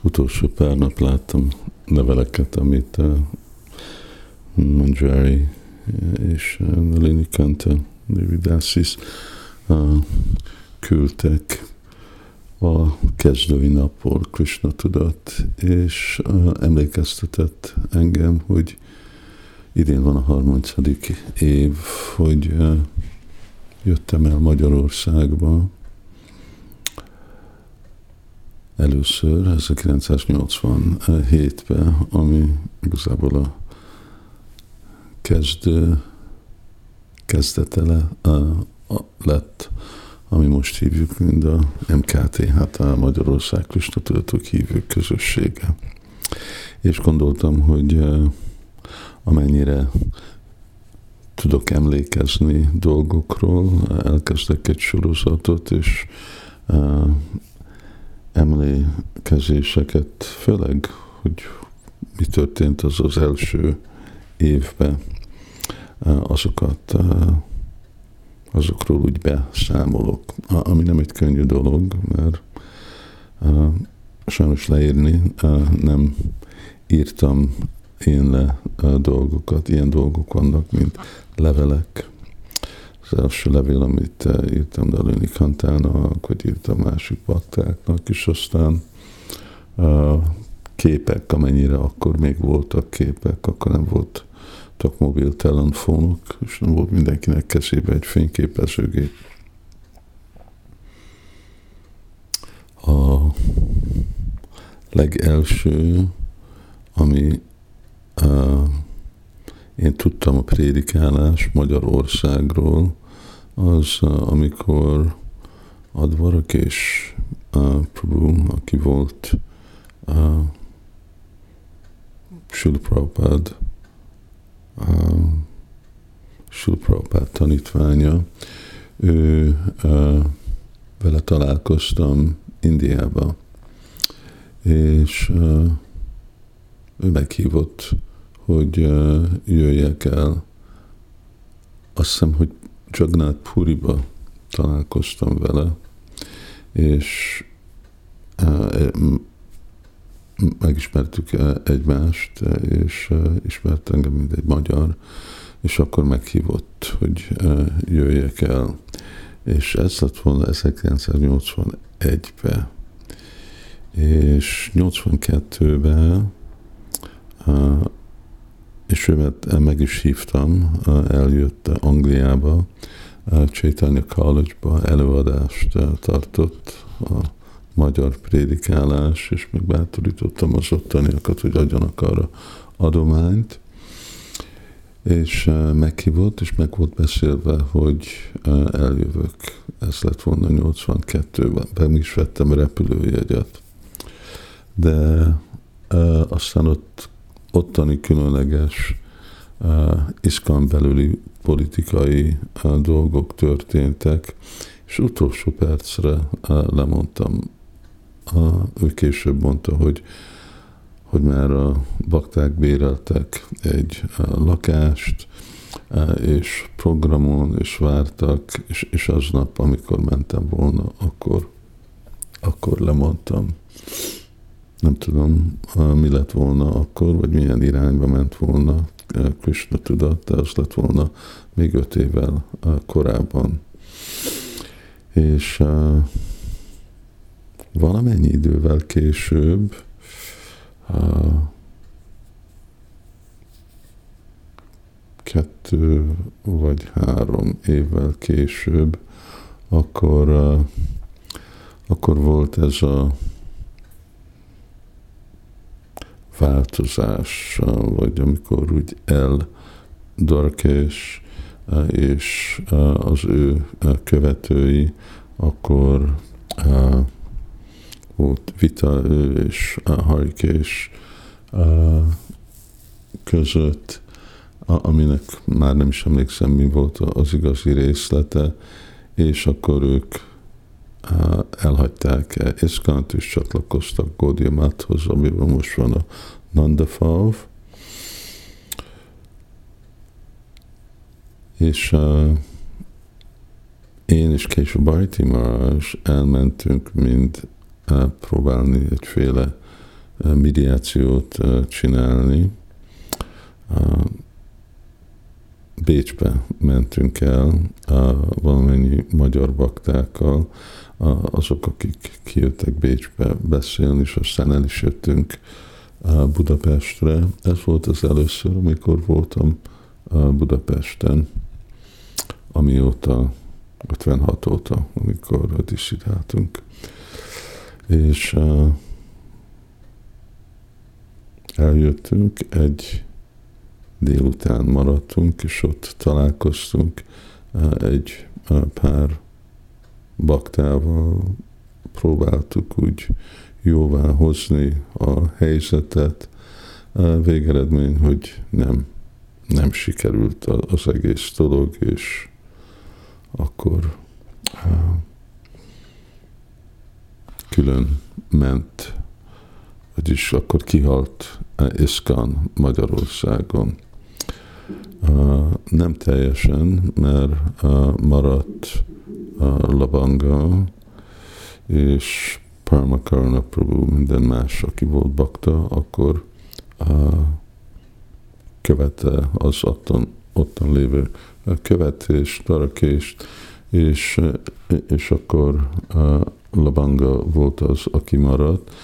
utolsó pár nap láttam leveleket, amit uh, Manjari és uh, Nalini Kanta, Davidasis uh, küldtek a kezdői napból Krishna tudat, és emlékeztetett engem, hogy idén van a 30. év, hogy jöttem el Magyarországba, először 1987-ben, ami igazából a kezdő kezdetele lett, ami most hívjuk, mind a MKT, hát a Magyarország Tudatok hívők közössége. És gondoltam, hogy amennyire tudok emlékezni dolgokról, elkezdek egy sorozatot, és emlékezéseket, főleg, hogy mi történt az az első évben, azokat azokról úgy beszámolok, ami nem egy könnyű dolog, mert sajnos leírni nem írtam én le dolgokat, ilyen dolgok vannak, mint levelek, az első levél, amit eh, írtam Dalini Kantának, vagy írtam másik baktáknak, és aztán a képek, amennyire akkor még voltak képek, akkor nem volt csak mobiltelefonok, és nem volt mindenkinek kezébe egy fényképezőgép. A legelső, ami uh, én tudtam a prédikálás Magyarországról, az, amikor Advarak és uh, Prabhu, aki volt uh, Sula Prabhupád, uh, tanítványa, ő uh, vele találkoztam Indiába, és uh, ő meghívott hogy jöjjek el. Azt hiszem, hogy Jagnát Puriba találkoztam vele, és megismertük egymást, és ismert engem, mint egy magyar, és akkor meghívott, hogy jöjjek el. És ez lett volna 1981-ben. És 82-ben és őt meg is hívtam, eljött Angliába, Chaitanya College-ba előadást tartott a magyar prédikálás, és meg bátorítottam az ottaniakat, hogy adjanak arra adományt, és meghívott, és meg volt beszélve, hogy eljövök. Ez lett volna 82-ben. Be is vettem repülőjegyet. De aztán ott ottani különleges uh, iszkán belüli politikai uh, dolgok történtek, és utolsó percre uh, lemondtam. Ő később mondta, hogy hogy már a bakták béreltek egy lakást, és programon, és vártak, és, és aznap, amikor mentem volna, akkor, akkor lemondtam nem tudom, mi lett volna akkor, vagy milyen irányba ment volna Krishna tudat, de az lett volna még öt évvel korábban. És valamennyi idővel később kettő vagy három évvel később, akkor, akkor volt ez a változás, vagy amikor úgy el Darkes és az ő követői, akkor volt vita ő és Harikés között, aminek már nem is emlékszem, mi volt az igazi részlete, és akkor ők elhagyták Iszkant, és csatlakoztak Gaudiya amiben most van a Nandafav. És uh, én és később Bajti Maraj elmentünk mind uh, próbálni egyféle mediációt csinálni. Bécsbe mentünk el valamennyi magyar baktákkal, azok, akik kijöttek Bécsbe beszélni, és aztán el is jöttünk Budapestre. Ez volt az először, amikor voltam Budapesten, amióta 56 óta, amikor diszidáltunk. És eljöttünk, egy délután maradtunk, és ott találkoztunk uh, egy uh, pár baktával, próbáltuk úgy jóvá hozni a helyzetet. Uh, végeredmény, hogy nem, nem sikerült az egész dolog, és akkor külön ment, vagyis akkor kihalt Iszkan Magyarországon. Nem teljesen, mert maradt Labanga és Parmakarna Prabhu, minden más, aki volt bakta, akkor követte az ottan, ottan lévő követést, tarakést, és, és akkor Labanga volt az, aki maradt,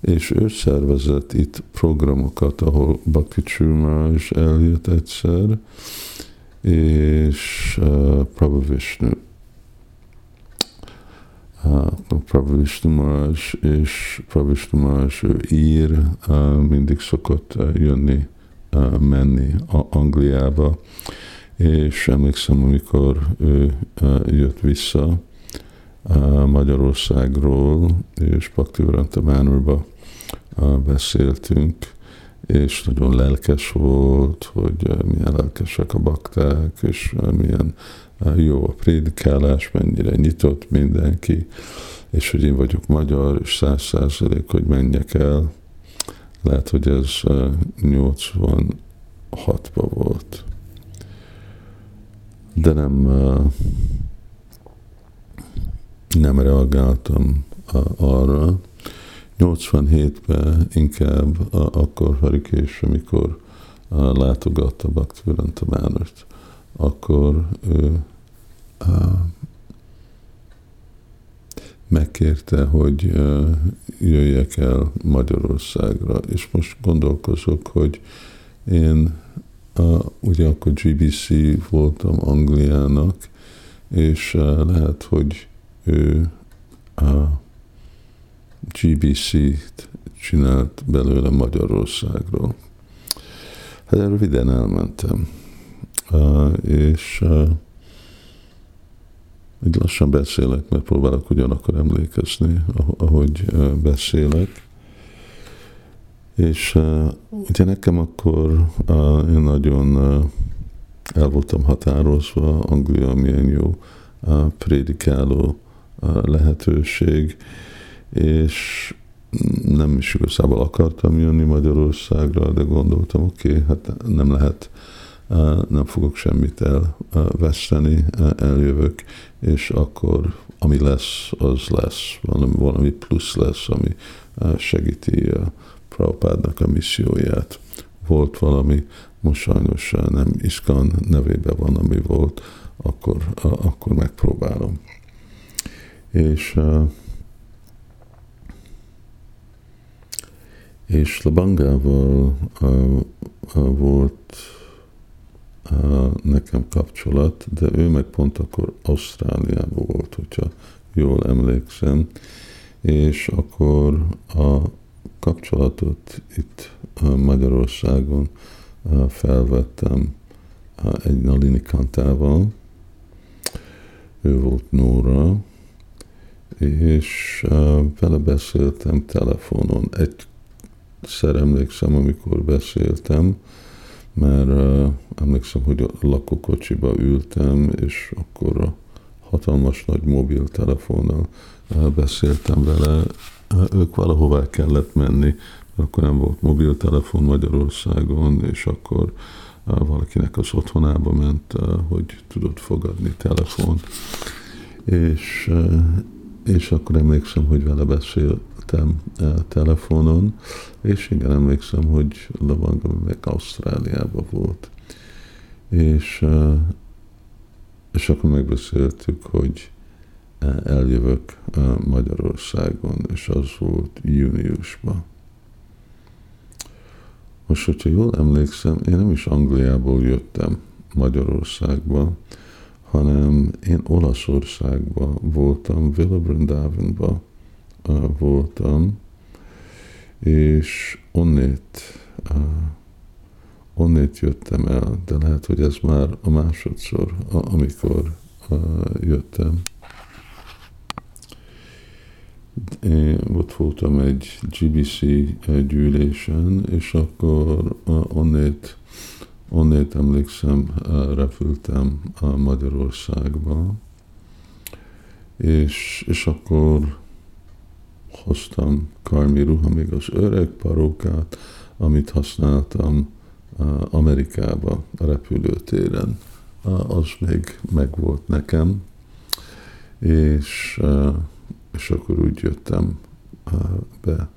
és ő szervezett itt programokat, ahol Bhakti is eljött egyszer, és uh, Prabhu Vishnu. Uh, Prabhu és Prabhu Vishnu ő ír, uh, mindig szokott uh, jönni, uh, menni a Angliába, és emlékszem, amikor ő jött vissza Magyarországról, és Paktivaranta Mánurba beszéltünk, és nagyon lelkes volt, hogy milyen lelkesek a bakták, és milyen jó a prédikálás, mennyire nyitott mindenki, és hogy én vagyok magyar, és száz százalék, hogy menjek el. Lehet, hogy ez 86-ban volt de nem, nem reagáltam arra. 87-ben inkább akkor Harikés, amikor látogatta Bhaktivedanta Mánort, akkor ő megkérte, hogy jöjjek el Magyarországra, és most gondolkozok, hogy én Uh, ugye akkor GBC voltam Angliának, és lehet, hogy ő uh, GBC-t csinált belőle Magyarországról. Hát röviden elmentem, és uh, így lassan beszélek, mert próbálok ugyanakkor emlékezni, ahogy uh, beszélek. És uh, ugye nekem akkor én nagyon uh, el voltam határozva, Anglia milyen jó prédikáló lehetőség, és nem is igazából akartam jönni Magyarországra, de gondoltam, oké, okay, hát nem lehet, nem fogok semmit elveszteni, eljövök, és akkor ami lesz, az lesz, valami, valami plusz lesz, ami segíti Prabhupádnak a misszióját. Volt valami, most sajnos nem Iskan nevében van, ami volt, akkor, akkor megpróbálom. És és Labangával volt nekem kapcsolat, de ő meg pont akkor Ausztráliában volt, hogyha jól emlékszem, és akkor a kapcsolatot itt Magyarországon felvettem egy Nalini Kantával, ő volt Nóra, és vele beszéltem telefonon. Egyszer emlékszem, amikor beszéltem, mert emlékszem, hogy a lakókocsiba ültem, és akkor a hatalmas nagy mobiltelefonnal beszéltem vele, ők valahová kellett menni, akkor nem volt mobiltelefon Magyarországon, és akkor valakinek az otthonába ment, hogy tudott fogadni telefont. És, és akkor emlékszem, hogy vele beszéltem beszéltem telefonon, és igen, emlékszem, hogy Lavanga meg Ausztráliában volt. És, és akkor megbeszéltük, hogy eljövök Magyarországon, és az volt júniusban. Most, hogyha jól emlékszem, én nem is Angliából jöttem Magyarországba, hanem én Olaszországban voltam, Villa Brindavanba uh, voltam, és onnét, onnét jöttem el, de lehet, hogy ez már a másodszor, amikor jöttem. Én ott voltam egy GBC gyűlésen, és akkor onnét Onnét emlékszem, repültem a Magyarországba, és, és akkor hoztam karmi ruha, még az öreg parókát, amit használtam Amerikába, a repülőtéren. Az még megvolt nekem, és, és akkor úgy jöttem be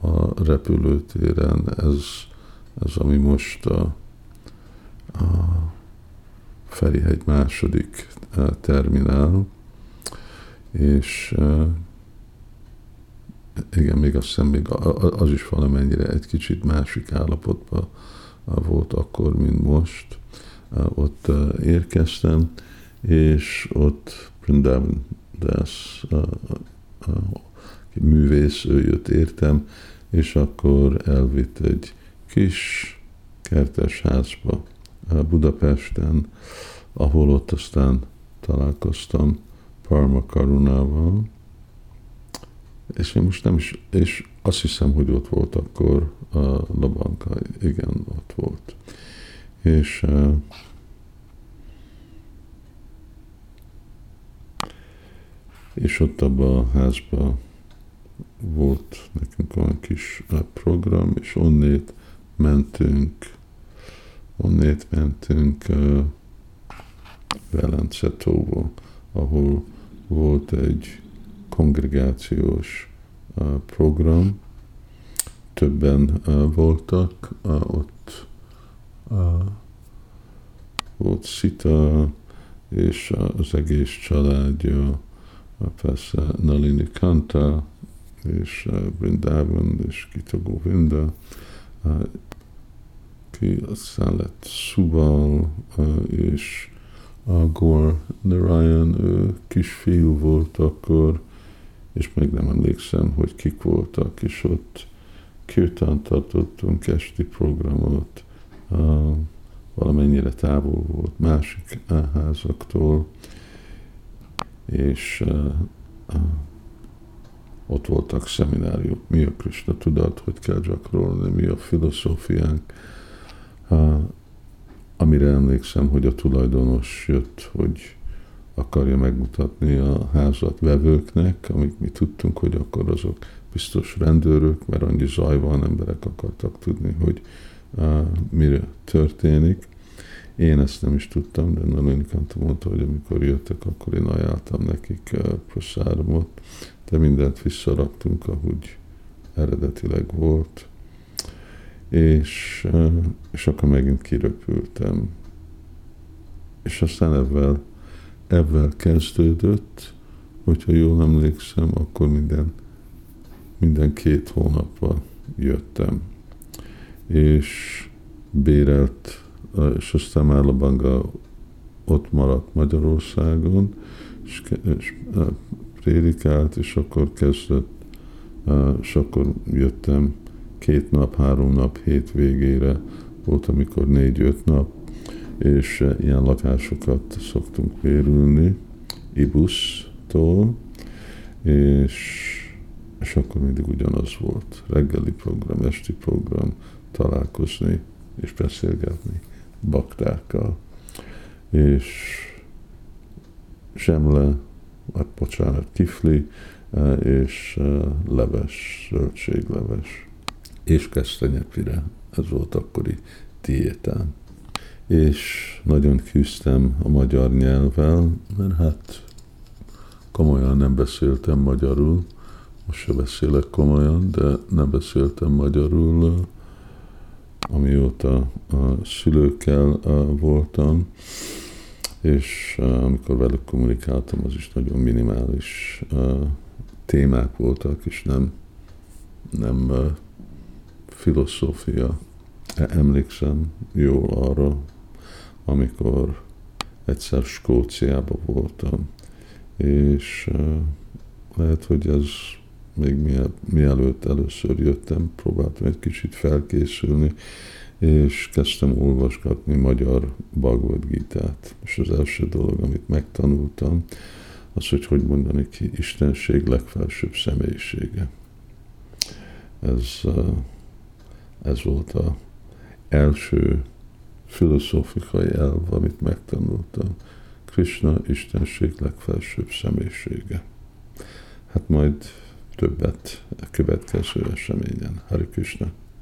a repülőtéren. Ez, ez ami most a a Ferihegy második e, terminál, és e, igen, még azt hiszem, még az is valamennyire egy kicsit másik állapotban volt akkor, mint most. E, ott érkeztem, és ott Brindavan Das művész, ő jött értem, és akkor elvitt egy kis kertes házba, Budapesten, ahol ott aztán találkoztam Parma Karunával, és én most nem is, és azt hiszem, hogy ott volt akkor a Labanka, igen, ott volt. És és ott abban a házban volt nekünk olyan kis program, és onnét mentünk Onnét mentünk uh, Velence tóba, ahol volt egy kongregációs program, többen voltak, ott volt Szita, és az egész családja, persze Nalini Kanta, és Brindavan, és Gita Govinda, aki aztán lett Subal, és Agor Narayan, ő kisfiú volt akkor, és még nem emlékszem, hogy kik voltak, és ott kirtan tartottunk esti programot, valamennyire távol volt másik házaktól, és ott voltak szemináriumok, mi a Krishna tudat, hogy kell gyakorolni, mi a filozófiánk, amire emlékszem, hogy a tulajdonos jött, hogy akarja megmutatni a házat vevőknek, amik mi tudtunk, hogy akkor azok biztos rendőrök, mert annyi zaj van, emberek akartak tudni, hogy uh, mire történik. Én ezt nem is tudtam, de nagyon mondta, hogy amikor jöttek, akkor én ajánltam nekik uh, proszáromot, de mindent visszaraktunk, ahogy eredetileg volt és, és akkor megint kiröpültem. És aztán ebben, ebben kezdődött, hogyha jól emlékszem, akkor minden, minden két hónapban jöttem. És bérelt, és aztán Állabanga ott maradt Magyarországon, és, és prédikált, és akkor kezdett, és akkor jöttem két nap, három nap, végére volt, amikor négy-öt nap, és eh, ilyen lakásokat szoktunk bérülni Ibusztól, és, és akkor mindig ugyanaz volt. Reggeli program, esti program, találkozni és beszélgetni baktákkal. És semle, hát bocsánat, kifli, eh, és eh, leves, zöldségleves és kesztenyepire. Ez volt akkori diétám. És nagyon küzdtem a magyar nyelvvel, mert hát komolyan nem beszéltem magyarul, most se beszélek komolyan, de nem beszéltem magyarul, amióta a szülőkkel voltam, és amikor velük kommunikáltam, az is nagyon minimális témák voltak, és nem, nem filozófia. E, emlékszem jól arra, amikor egyszer Skóciában voltam, és lehet, hogy ez még mielőtt először jöttem, próbáltam egy kicsit felkészülni, és kezdtem olvasgatni magyar Bhagavad Gita-t. És az első dolog, amit megtanultam, az, hogy hogy mondani ki Istenség legfelsőbb személyisége. Ez, ez volt az első filozófikai elv, amit megtanultam. Krishna Istenség legfelsőbb személyisége. Hát majd többet a következő eseményen. Hari Krishna.